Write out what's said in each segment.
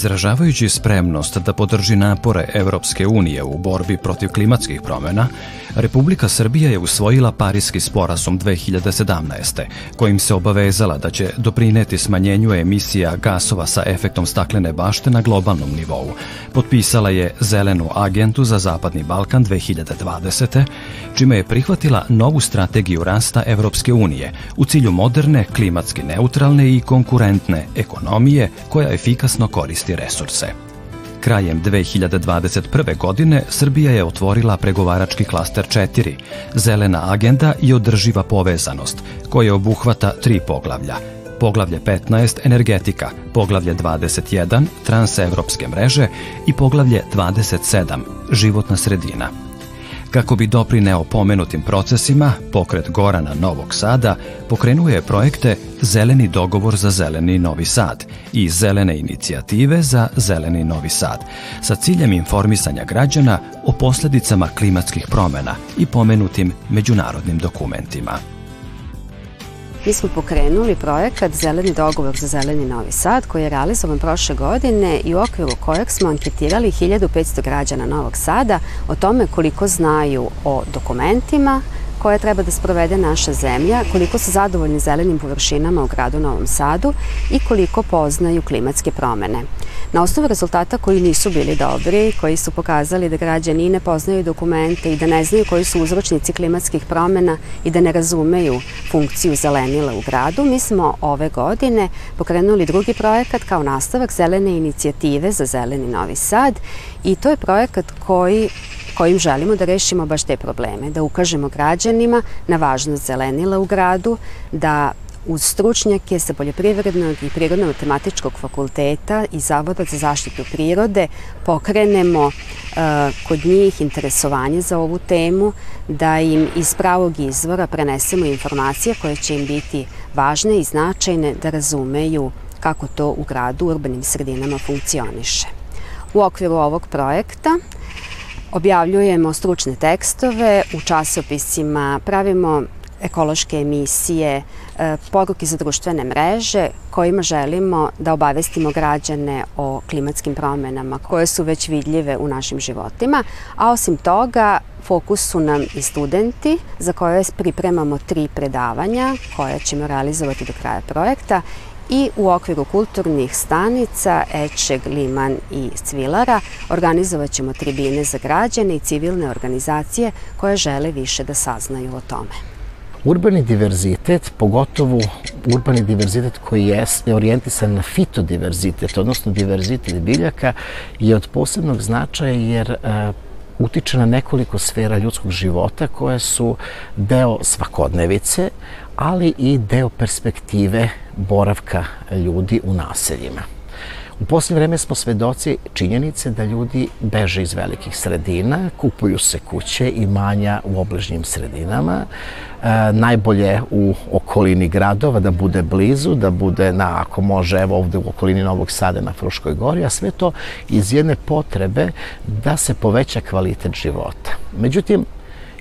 Izražavajući spremnost da podrži napore Evropske unije u borbi protiv klimatskih promena, Republika Srbija je usvojila Parijski sporazum 2017. kojim se obavezala da će doprineti smanjenju emisija gasova sa efektom staklene bašte na globalnom nivou. Potpisala je Zelenu agentu za Zapadni Balkan 2020. čime je prihvatila novu strategiju rasta Evropske unije u cilju moderne, klimatski neutralne i konkurentne ekonomije koja efikasno koristi resurse. Krajem 2021. godine Srbija je otvorila pregovarački klaster 4, Zelena agenda i održiva povezanost, koje obuhvata tri poglavlja. Poglavlje 15 energetika, poglavlje 21 transevropske mreže i poglavlje 27 životna sredina. Kako bi doprineo pomenutim procesima, pokret Gorana Novog Sada pokrenuje projekte Zeleni dogovor za Zeleni Novi Sad i Zelene inicijative za Zeleni Novi Sad sa ciljem informisanja građana o posledicama klimatskih promena i pomenutim međunarodnim dokumentima. Mi smo pokrenuli projekat Zeleni dogovor za Zeleni Novi Sad koji je realizovan prošle godine i u okviru kojeg smo anketirali 1500 građana Novog Sada o tome koliko znaju o dokumentima, koje treba da sprovede naša zemlja, koliko su zadovoljni zelenim površinama u gradu Novom Sadu i koliko poznaju klimatske promene. Na osnovu rezultata koji nisu bili dobri, koji su pokazali da građani ne poznaju dokumente i da ne znaju koji su uzročnici klimatskih promena i da ne razumeju funkciju zelenila u gradu, mi smo ove godine pokrenuli drugi projekat kao nastavak zelene inicijative za zeleni Novi Sad i to je projekat koji kojim želimo da rešimo baš te probleme, da ukažemo građanima na važnost zelenila u gradu, da uz stručnjake sa Poljoprivrednog i Prirodno-matematičkog fakulteta i Zavoda za zaštitu prirode pokrenemo uh, kod njih interesovanje za ovu temu, da im iz pravog izvora prenesemo informacije koje će im biti važne i značajne da razumeju kako to u gradu, u urbanim sredinama funkcioniše. U okviru ovog projekta objavljujemo stručne tekstove u časopisima, pravimo ekološke emisije, e, poruke za društvene mreže kojima želimo da obavestimo građane o klimatskim promenama koje su već vidljive u našim životima, a osim toga fokus su nam i studenti za koje pripremamo tri predavanja koje ćemo realizovati do kraja projekta i u okviru kulturnih stanica Ečeg, Liman i Cvilara organizovat ćemo tribine za građane i civilne organizacije koje žele više da saznaju o tome. Urbani diverzitet, pogotovo urbani diverzitet koji je orijentisan na fitodiverzitet, odnosno diverzitet biljaka, je od posebnog značaja jer e, utiče na nekoliko sfera ljudskog života koje su deo svakodnevice, ali i deo perspektive boravka ljudi u naseljima. U posljednje vreme smo svedoci činjenice da ljudi beže iz velikih sredina, kupuju se kuće i manja u obližnjim sredinama, e, najbolje u okolini gradova, da bude blizu, da bude, na, ako može, evo ovde u okolini Novog Sada na Fruškoj gori, a sve to iz jedne potrebe da se poveća kvalitet života. Međutim,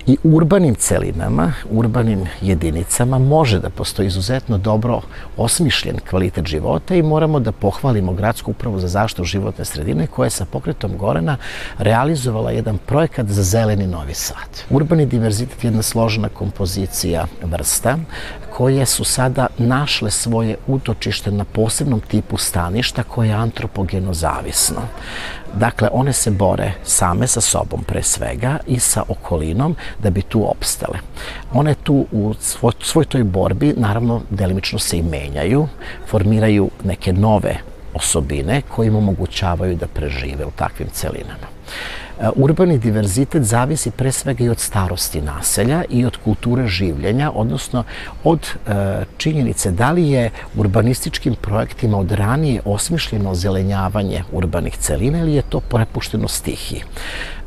i urbanim celinama, urbanim jedinicama može da postoji izuzetno dobro osmišljen kvalitet života i moramo da pohvalimo Gradsku upravu za zaštitu životne sredine koja je sa pokretom Gorana realizovala jedan projekat za zeleni Novi Sad. Urbani diverzitet je jedna složena kompozicija vrsta koje su sada našle svoje utočište na posebnom tipu staništa koje je antropogeno zavisno. Dakle, one se bore same sa sobom pre svega i sa okolinom da bi tu opstale. One tu u svoj, svoj toj borbi naravno delimično se i menjaju, formiraju neke nove osobine koje im omogućavaju da prežive u takvim celinama. E, urbani diverzitet zavisi pre svega i od starosti naselja i od kulture življenja, odnosno od e, činjenice da li je urbanističkim projektima od ranije osmišljeno zelenjavanje urbanih celina ili je to prepušteno stihiji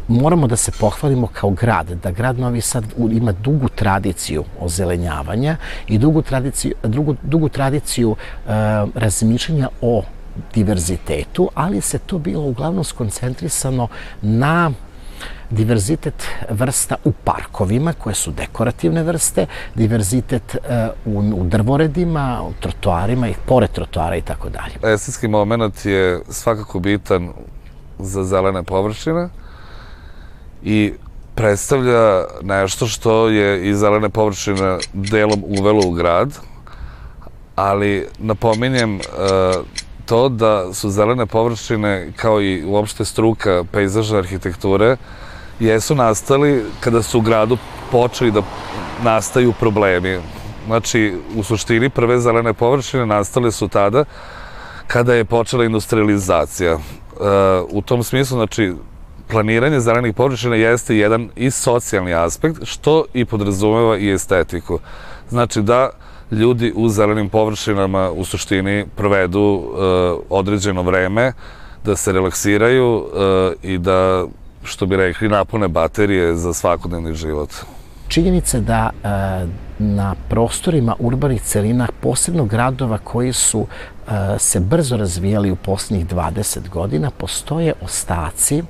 moramo da se pohvalimo kao grad, da grad Novi Sad ima dugu tradiciju ozelenjavanja i dugu tradiciju, dugu, dugu tradiciju e, razmišljanja o diverzitetu, ali se to bilo uglavnom skoncentrisano na diverzitet vrsta u parkovima koje su dekorativne vrste, diverzitet uh, u, u drvoredima, u trotoarima i pored trotoara i tako dalje. Estetski moment je svakako bitan za zelene površine i predstavlja nešto što je i zelene površine delom uvelo u grad, ali napominjem uh, to da su zelene površine kao i uopšte struka pejzažne arhitekture jesu nastali kada su u gradu počeli da nastaju problemi. Znači, u suštini prve zelene površine nastale su tada kada je počela industrializacija. Uh, u tom smislu, znači, planiranje zelenih površina jeste jedan i socijalni aspekt, što i podrazumeva i estetiku. Znači da ljudi u zelenim površinama u suštini provedu uh, određeno vreme, da se relaksiraju uh, i da, što bi rekli, napune baterije za svakodnevni život. Činjenica da uh, na prostorima urbanih celina, posebno gradova koji su se brzo razvijali u poslednjih 20 godina, postoje ostaci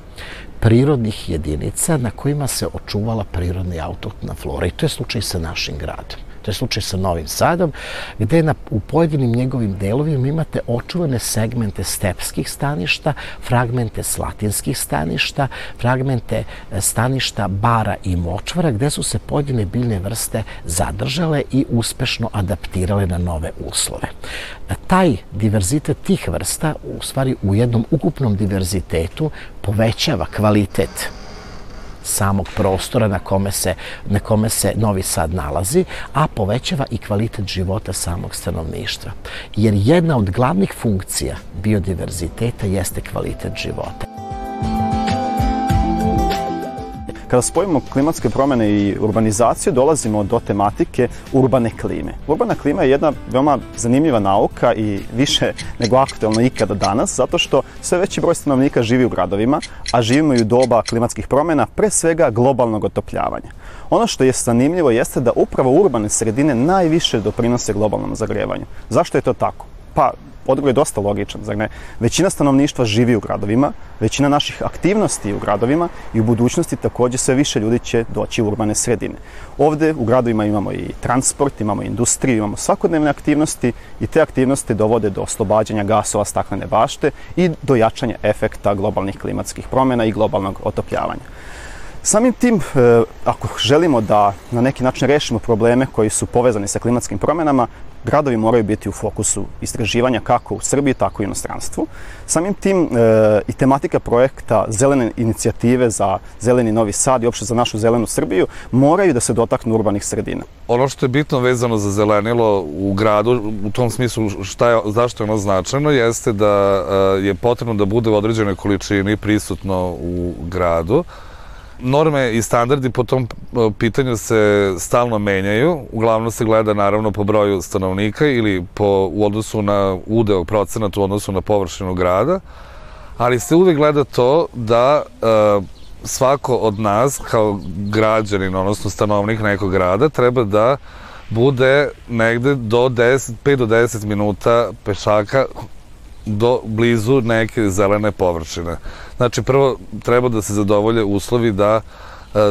prirodnih jedinica na kojima se očuvala prirodna i autoktona flora. I to je slučaj sa našim gradom. To je slučaj sa Novim Sadom, gde na, u pojedinim njegovim delovima imate očuvane segmente stepskih staništa, fragmente slatinskih staništa, fragmente e, staništa bara i močvara, gde su se pojedine biljne vrste zadržale i uspešno adaptirale na nove uslove. E, taj diverzitet tih vrsta, u stvari u jednom ukupnom diverzitetu, povećava kvalitet samog prostora na kome se, na kome se Novi Sad nalazi, a povećava i kvalitet života samog stanovništva. Jer jedna od glavnih funkcija biodiverziteta jeste kvalitet života. Kada spojimo klimatske promene i urbanizaciju, dolazimo do tematike urbane klime. Urbana klima je jedna veoma zanimljiva nauka i više nego aktualna ikada danas, zato što sve veći broj stanovnika živi u gradovima, a živimo i u doba klimatskih promena, pre svega globalnog otopljavanja. Ono što je zanimljivo jeste da upravo urbane sredine najviše doprinose globalnom zagrevanju. Zašto je to tako? Pa odgovor je dosta logičan, ne? Većina stanovništva živi u gradovima, većina naših aktivnosti u gradovima i u budućnosti takođe sve više ljudi će doći u urbane sredine. Ovde u gradovima imamo i transport, imamo industriju, imamo svakodnevne aktivnosti i te aktivnosti dovode do oslobađanja gasova staklene bašte i do jačanja efekta globalnih klimatskih promjena i globalnog otopljavanja. Samim tim, e, ako želimo da na neki način rešimo probleme koji su povezani sa klimatskim promenama, gradovi moraju biti u fokusu istraživanja kako u Srbiji, tako i u inostranstvu. Samim tim e, i tematika projekta Zelene inicijative za Zeleni Novi Sad i uopšte za našu Zelenu Srbiju moraju da se dotaknu urbanih sredina. Ono što je bitno vezano za zelenilo u gradu, u tom smislu šta je, zašto je ono značajno, jeste da e, je potrebno da bude u određenoj količini prisutno u gradu, norme i standardi po tom e, pitanju se stalno menjaju. Uglavnom se gleda naravno po broju stanovnika ili po, u odnosu na udeo procenat u odnosu na površinu grada, ali se uvek gleda to da e, svako od nas kao građanin, odnosno stanovnik nekog grada, treba da bude negde do 10, 5 do 10 minuta pešaka do blizu neke zelene površine. Znači, prvo treba da se zadovolje uslovi da e,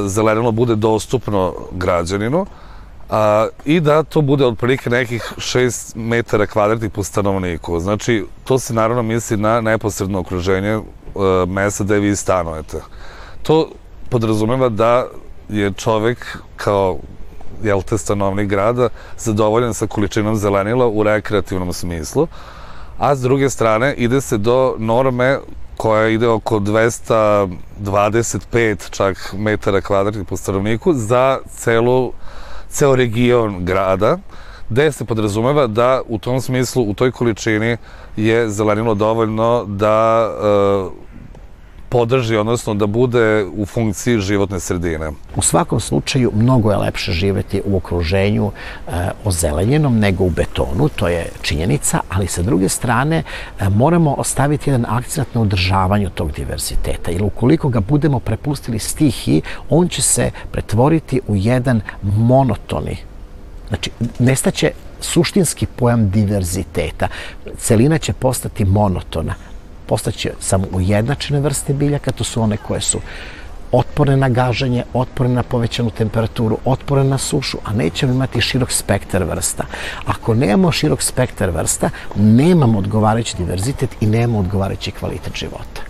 zelenilo bude dostupno građaninu a, i da to bude otprilike nekih 6 metara kvadratnih po stanovniku. Znači, to se naravno misli na neposredno okruženje e, mesta gde vi stanujete. To podrazumeva da je čovek kao jel te stanovnik grada zadovoljan sa količinom zelenila u rekreativnom smislu a s druge strane ide se do norme koja ide oko 225 čak metara kvadratnih po stanovniku za celu, ceo region grada, gde se podrazumeva da u tom smislu, u toj količini je zelenilo dovoljno da e, podrži, odnosno da bude u funkciji životne sredine. U svakom slučaju, mnogo je lepše živeti u okruženju e, ozelenjenom nego u betonu, to je činjenica, ali sa druge strane e, moramo ostaviti jedan akcent na održavanju tog diverziteta, jer ukoliko ga budemo prepustili stihi, on će se pretvoriti u jedan monotoni Znači, nestaće suštinski pojam diverziteta. Celina će postati monotona postaće samo ujednačene vrste biljaka, to su one koje su otporne na gaženje, otporne na povećanu temperaturu, otporne na sušu, a nećemo imati širok spektar vrsta. Ako nemamo širok spektar vrsta, nemamo odgovarajući diverzitet i nemamo odgovarajući kvalitet života.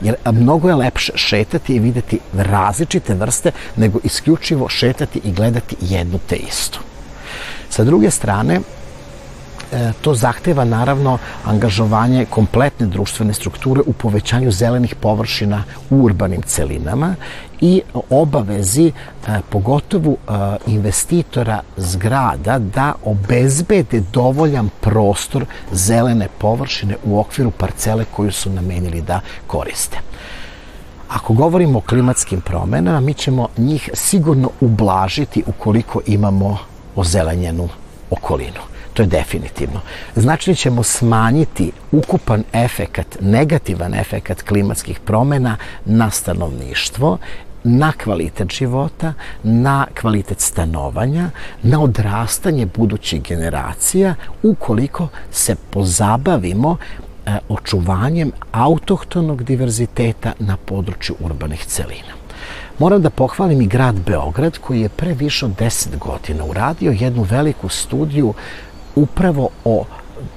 Jer mnogo je lepše šetati i videti različite vrste nego isključivo šetati i gledati jednu te istu. Sa druge strane, to zahteva naravno angažovanje kompletne društvene strukture u povećanju zelenih površina u urbanim celinama i obavezi e, pogotovo e, investitora zgrada da obezbede dovoljan prostor zelene površine u okviru parcele koju su namenili da koriste. Ako govorimo o klimatskim promenama, mi ćemo njih sigurno ublažiti ukoliko imamo ozelenjenu okolinu. To je definitivno. Znači ćemo smanjiti ukupan efekat, negativan efekat klimatskih promena na stanovništvo na kvalitet života, na kvalitet stanovanja, na odrastanje budućih generacija ukoliko se pozabavimo e, očuvanjem autohtonog diverziteta na području urbanih celina. Moram da pohvalim i grad Beograd koji je pre više od 10 godina uradio jednu veliku studiju upravo o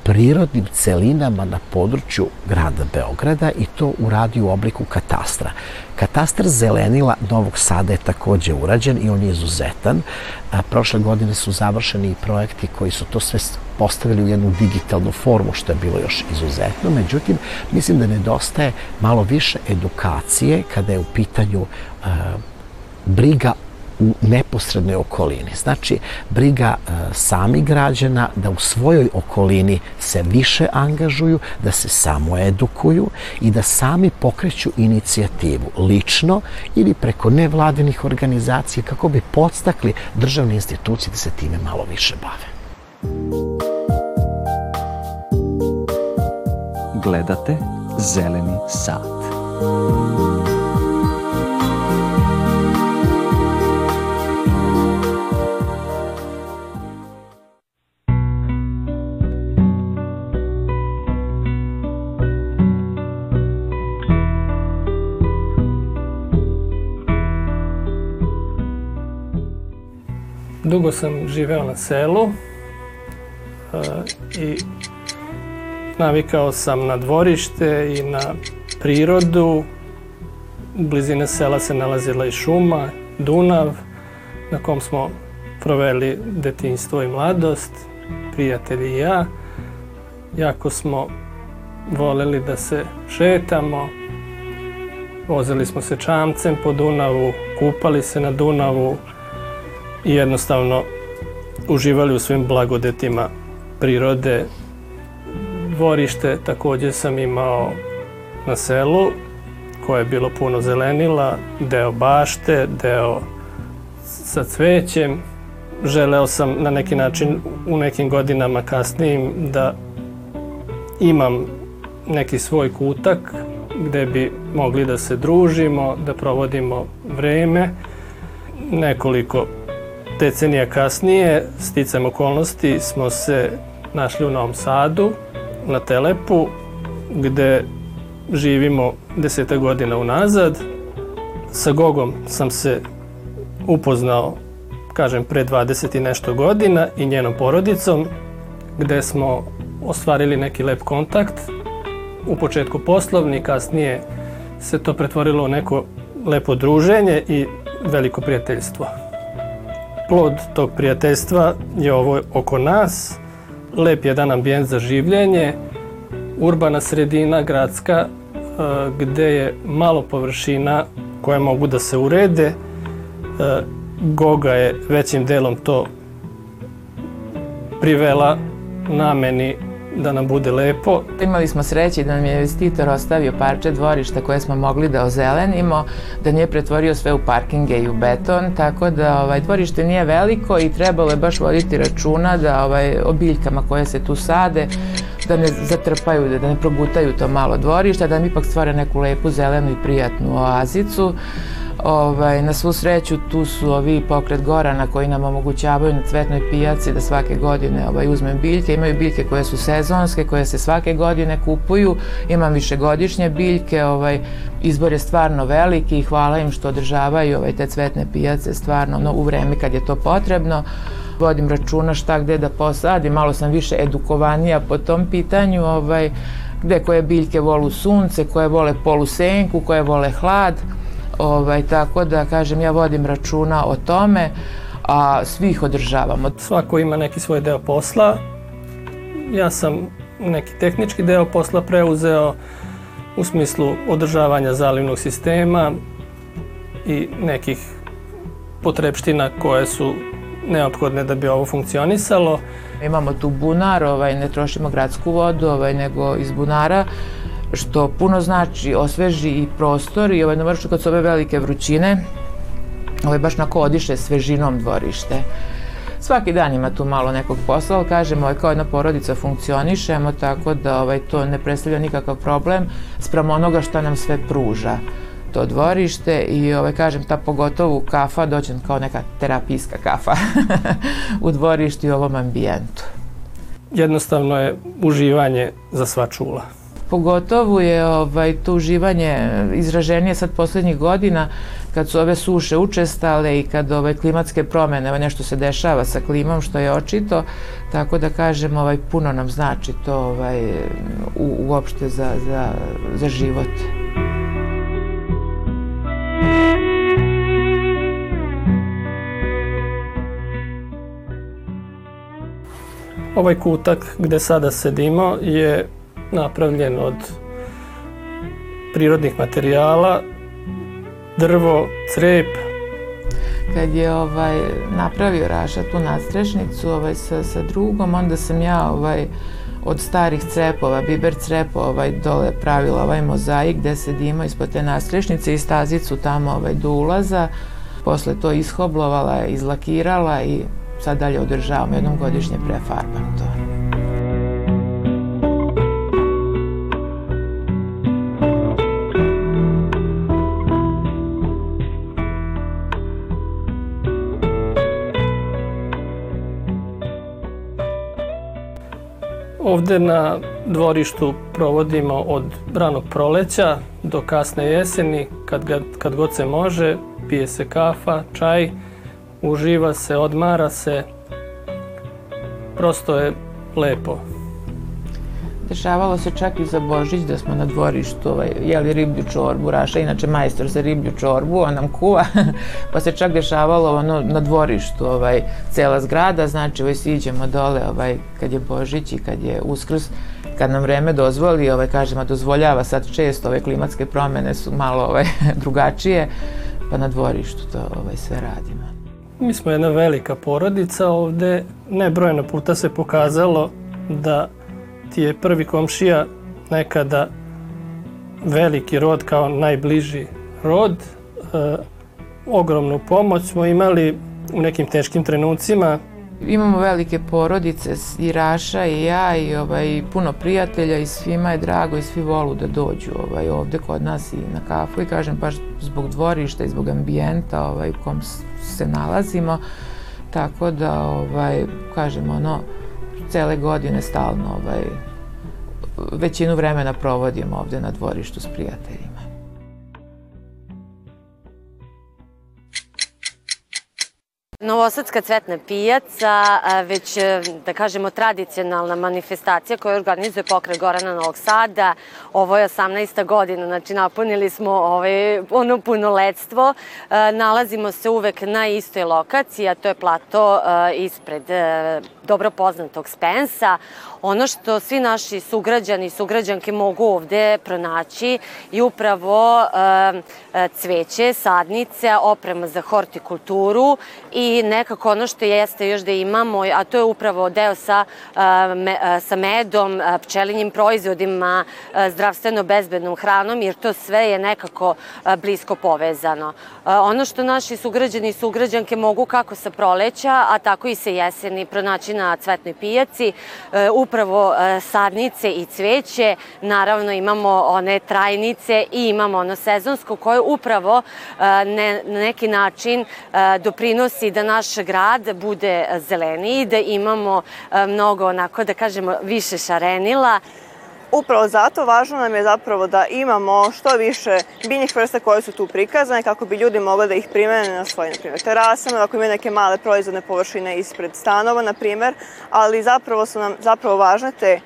prirodnim celinama na području grada Beograda i to uradio u obliku katastra. Katastar zelenila Novog Sada je takođe urađen i on je izuzetan. Prošle godine su završeni i projekti koji su to sve postavili u jednu digitalnu formu, što je bilo još izuzetno. Međutim, mislim da nedostaje malo više edukacije kada je u pitanju briga u neposrednoj okolini. Znači, briga e, sami građana da u svojoj okolini se više angažuju, da se samo edukuju i da sami pokreću inicijativu lično ili preko nevladinih organizacija kako bi podstakli državne institucije da se time malo više bave. Gledate Zeleni sat. Dugo sam živeo na selu uh, i navikao sam na dvorište i na prirodu. U blizine sela se nalazila i šuma, Dunav, na kom smo proveli detinjstvo i mladost, prijatelji i ja. Jako smo voleli da se šetamo, vozili smo se čamcem po Dunavu, kupali se na Dunavu, i jednostavno uživali u svim blagodetima prirode. Dvorište takođe sam imao na selu koje je bilo puno zelenila, deo bašte, deo sa cvećem. Želeo sam na neki način u nekim godinama kasnijim da imam neki svoj kutak gde bi mogli da se družimo, da provodimo vreme. Nekoliko decenija kasnije, sticam okolnosti, smo se našli u Novom Sadu, na Telepu, gde živimo deseta godina unazad. Sa Gogom sam se upoznao, kažem, pre 20 i nešto godina i njenom porodicom, gde smo ostvarili neki lep kontakt. U početku poslovni, kasnije se to pretvorilo u neko lepo druženje i veliko prijateljstvo plod tog prijateljstva je ovo oko nas, lep jedan ambijent za življenje, urbana sredina, gradska, e, gde je malo površina koje mogu da se urede. E, Goga je većim delom to privela nameni da nam bude lepo. Imali smo sreće da nam je investitor ostavio parče dvorišta koje smo mogli da ozelenimo, da nije pretvorio sve u parkinge i u beton, tako da ovaj, dvorište nije veliko i trebalo je baš voditi računa da ovaj, o biljkama koje se tu sade, da ne zatrpaju, da ne progutaju to malo dvorišta, da nam ipak stvore neku lepu zelenu i prijatnu oazicu. Ovaj, na svu sreću tu su ovi pokret Gorana koji nam omogućavaju na cvetnoj pijaci da svake godine ovaj, uzmem biljke. Imaju biljke koje su sezonske, koje se svake godine kupuju. Imam višegodišnje biljke, ovaj, izbor je stvarno veliki i hvala im što održavaju ovaj, te cvetne pijace stvarno no, u vreme kad je to potrebno. Vodim računa šta gde da posadim, malo sam više edukovanija po tom pitanju, ovaj, gde koje biljke volu sunce, koje vole polusenku, koje vole hlad. Ovaj, tako da, kažem, ja vodim računa o tome, a svi ih održavamo. Svako ima neki svoj deo posla. Ja sam neki tehnički deo posla preuzeo u smislu održavanja zalivnog sistema i nekih potrebština koje su neophodne da bi ovo funkcionisalo. Imamo tu bunar, ovaj, ne trošimo gradsku vodu, ovaj, nego iz bunara što puno znači, osveži i prostor i ovaj, navršu kad su ove velike vrućine, ovaj, baš nako odiše svežinom dvorište. Svaki dan ima tu malo nekog posla, ali kažemo, ovaj, kao jedna porodica funkcionišemo, tako da ovaj, to ne predstavlja nikakav problem sprem onoga što nam sve pruža to dvorište i ovaj, kažem, ta pogotovo kafa dođe kao neka terapijska kafa u dvorištu i ovom ambijentu. Jednostavno je uživanje za sva čula. Pogotovo je ovaj, to uživanje izraženije sad poslednjih godina kad su ove suše učestale i kad ove klimatske promene, ovaj, nešto se dešava sa klimom što je očito, tako da kažem ovaj, puno nam znači to ovaj, u, uopšte za, za, za život. Ovaj kutak gde sada sedimo je napravljen od prirodnih materijala, drvo, crep. Kad je ovaj, napravio Raša tu nadstrešnicu ovaj, sa, sa drugom, onda sam ja ovaj, od starih crepova, biber crepova, ovaj, dole pravila ovaj mozaik gde sedimo ispod te nadstrešnice i stazicu tamo ovaj, do ulaza. Posle to ishoblovala, izlakirala i sad dalje održavam, jednom godišnje prefarbam to. Ovde na dvorištu provodimo od ranog proleća do kasne jeseni, kad, ga, kad god se može, pije se kafa, čaj, uživa se, odmara se. Prosto je lepo. Dešavalo se čak i za Božić da smo na dvorištu ovaj, jeli riblju čorbu, Raša inače majstor za riblju čorbu, on nam kuva, pa se čak dešavalo ono, na dvorištu ovaj, cela zgrada, znači ovaj, siđemo dole ovaj, kad je Božić i kad je Uskrs, kad nam vreme dozvoli, ovaj, kažemo, dozvoljava sad često, ove klimatske promene su malo ovaj, drugačije, pa na dvorištu to ovaj, sve radimo. Mi smo jedna velika porodica ovde. Nebrojeno puta se pokazalo da ti je prvi komšija nekada veliki rod kao najbliži rod. E, ogromnu pomoć smo imali u nekim teškim trenucima. Imamo velike porodice, i Raša i ja i ovaj, puno prijatelja i svima je drago i svi volu da dođu ovaj, ovde kod nas i na kafu i kažem baš zbog dvorišta i zbog ambijenta ovaj, u kom se nalazimo. Tako da, ovaj, kažem, ono, cele godine stalno ovaj, većinu vremena provodimo ovde na dvorištu s prijateljima. Novosadska cvetna pijaca, već e, da kažemo tradicionalna manifestacija koju organizuje pokret Gorana Novog Sada. Ovo je 18. godina, znači napunili smo ovaj, ono punoletstvo. E, nalazimo se uvek na istoj lokaciji, a to je plato e, ispred dobro poznatog Spensa. Ono što svi naši sugrađani i sugrađanke mogu ovde pronaći je upravo cveće, sadnice, oprema za hortikulturu i nekako ono što jeste još da imamo, a to je upravo deo sa, sa medom, pčelinjim proizvodima, zdravstveno bezbednom hranom, jer to sve je nekako blisko povezano. Ono što naši sugrađani i sugrađanke mogu kako sa proleća, a tako i sa jeseni pronaći na Cvetnoj pijaci, e, upravo e, sadnice i cveće, naravno imamo one trajnice i imamo ono sezonsko koje upravo ne, na neki način doprinosi da naš grad bude zeleniji, da imamo mnogo onako da kažemo više šarenila. Upravo zato važno nam je zapravo da imamo što više biljnih vrsta koje su tu prikazane kako bi ljudi mogli da ih primene na svojim, na primjer, terasama, ako imaju neke male proizvodne površine ispred stanova, na primjer, ali zapravo su nam zapravo važne te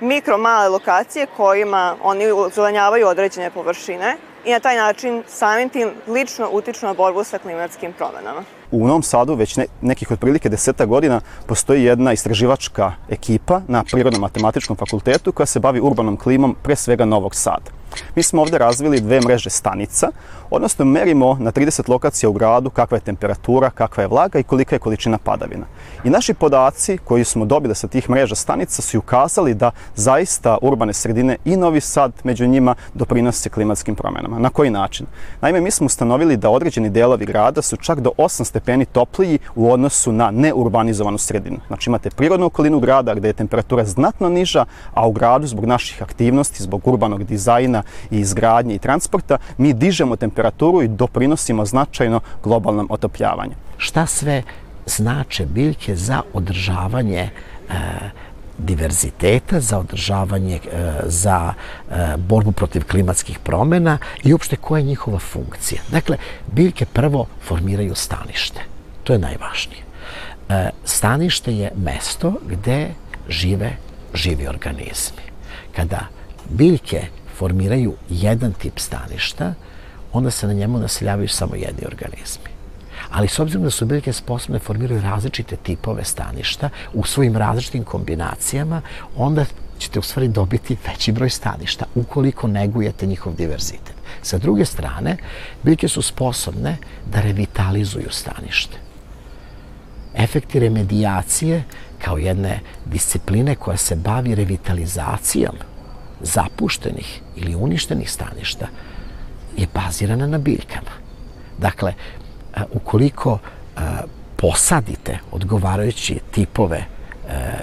mikro male lokacije kojima oni zelenjavaju određene površine i na taj način samim tim lično utiču na borbu sa klimatskim promenama. U Novom Sadu već ne, nekih otprilike deseta godina postoji jedna istraživačka ekipa na Prirodnom matematičkom fakultetu koja se bavi urbanom klimom pre svega Novog Sada. Mi smo ovde razvili dve mreže stanica, odnosno merimo na 30 lokacija u gradu kakva je temperatura, kakva je vlaga i kolika je količina padavina. I naši podaci koji smo dobili sa tih mreža stanica su ukazali da zaista urbane sredine i Novi Sad među njima doprinose klimatskim promenama. Na koji način? Naime, mi smo ustanovili da određeni delovi grada su čak do 8 stepeni topliji u odnosu na neurbanizovanu sredinu. Znači imate prirodnu okolinu grada gde je temperatura znatno niža, a u gradu zbog naših aktivnosti, zbog urbanog dizajna i izgradnje i transporta, mi dižemo temperaturu i doprinosimo značajno globalnom otopljavanju. Šta sve znače biljke za održavanje e, diverziteta, za održavanje, e, za e, borbu protiv klimatskih promena i uopšte koja je njihova funkcija. Dakle, biljke prvo formiraju stanište. To je najvažnije. E, stanište je mesto gde žive živi organizmi. Kada biljke formiraju jedan tip staništa, onda se na njemu naseljavaju samo jedni organizmi. Ali s obzirom da su biljke sposobne da formiraju različite tipove staništa u svojim različitim kombinacijama, onda ćete u stvari dobiti veći broj staništa ukoliko negujete njihov diverzitet. Sa druge strane, biljke su sposobne da revitalizuju stanište. Efekti remedijacije kao jedne discipline koja se bavi revitalizacijom zapuštenih ili uništenih staništa je bazirana na biljkama. Dakle, ukoliko posadite odgovarajući tipove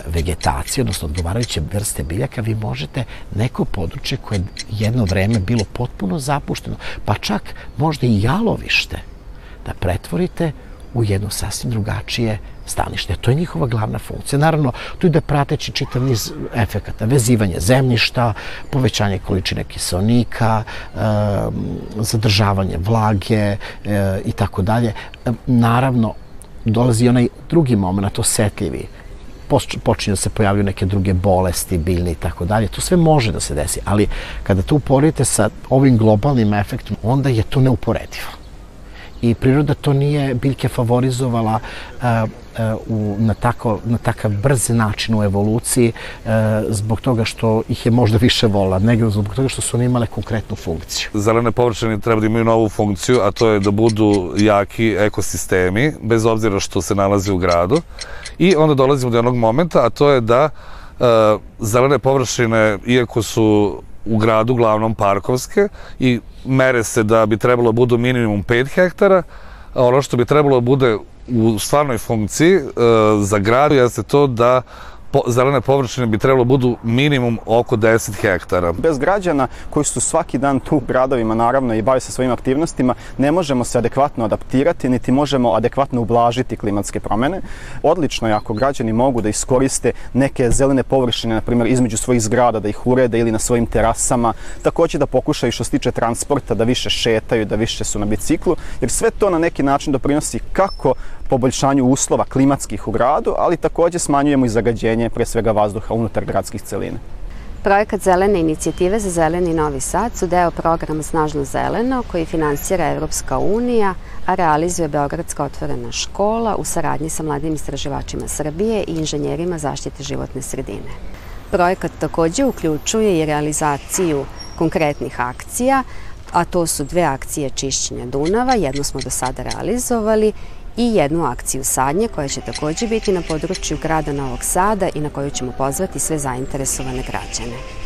vegetacije, odnosno odgovarajuće vrste biljaka, vi možete neko područje koje je jedno vreme bilo potpuno zapušteno, pa čak možda i jalovište, da pretvorite u jedno sasvim drugačije stanište. To je njihova glavna funkcija. Naravno, tu ide prateći čitav niz efekata. Vezivanje zemljišta, povećanje količine kiselnika, zadržavanje vlage i tako dalje. Naravno, dolazi onaj drugi moment, osetljivi počinju da se pojavljaju neke druge bolesti, biljne i tako dalje. To sve može da se desi, ali kada to uporedite sa ovim globalnim efektom, onda je to neuporedivo. I priroda to nije biljke favorizovala u, na, tako, na takav brz način u evoluciji e, zbog toga što ih je možda više vola, nego zbog toga što su one imale konkretnu funkciju. Zelene površine treba da imaju novu funkciju, a to je da budu jaki ekosistemi, bez obzira što se nalazi u gradu. I onda dolazimo do jednog momenta, a to je da e, zelene površine, iako su u gradu uglavnom parkovske i mere se da bi trebalo da budu minimum 5 hektara, a ono što bi trebalo da bude u stvarnoj funkciji e, za grad jeste to da po, zelene površine bi trebalo budu minimum oko 10 hektara. Bez građana koji su svaki dan tu u gradovima naravno i bave se svojim aktivnostima, ne možemo se adekvatno adaptirati, niti možemo adekvatno ublažiti klimatske promene. Odlično je ako građani mogu da iskoriste neke zelene površine, na primjer između svojih zgrada, da ih urede ili na svojim terasama, takođe da pokušaju što se tiče transporta, da više šetaju, da više su na biciklu, jer sve to na neki način doprinosi kako poboljšanju uslova klimatskih u gradu, ali takođe smanjujemo i zagađenje, pre svega vazduha unutar gradskih celina. Projekat Zelene inicijative za zeleni Novi Sad su deo programa Snažno zeleno koji finansira Evropska unija, a realizuje Beogradska otvorena škola u saradnji sa mladim istraživačima Srbije i inženjerima zaštite životne sredine. Projekat takođe uključuje i realizaciju konkretnih akcija, a to su dve akcije čišćenja Dunava, jednu smo do sada realizovali i jednu akciju sadnje koja će takođe biti na području grada Novog Sada i na koju ćemo pozvati sve zainteresovane građane.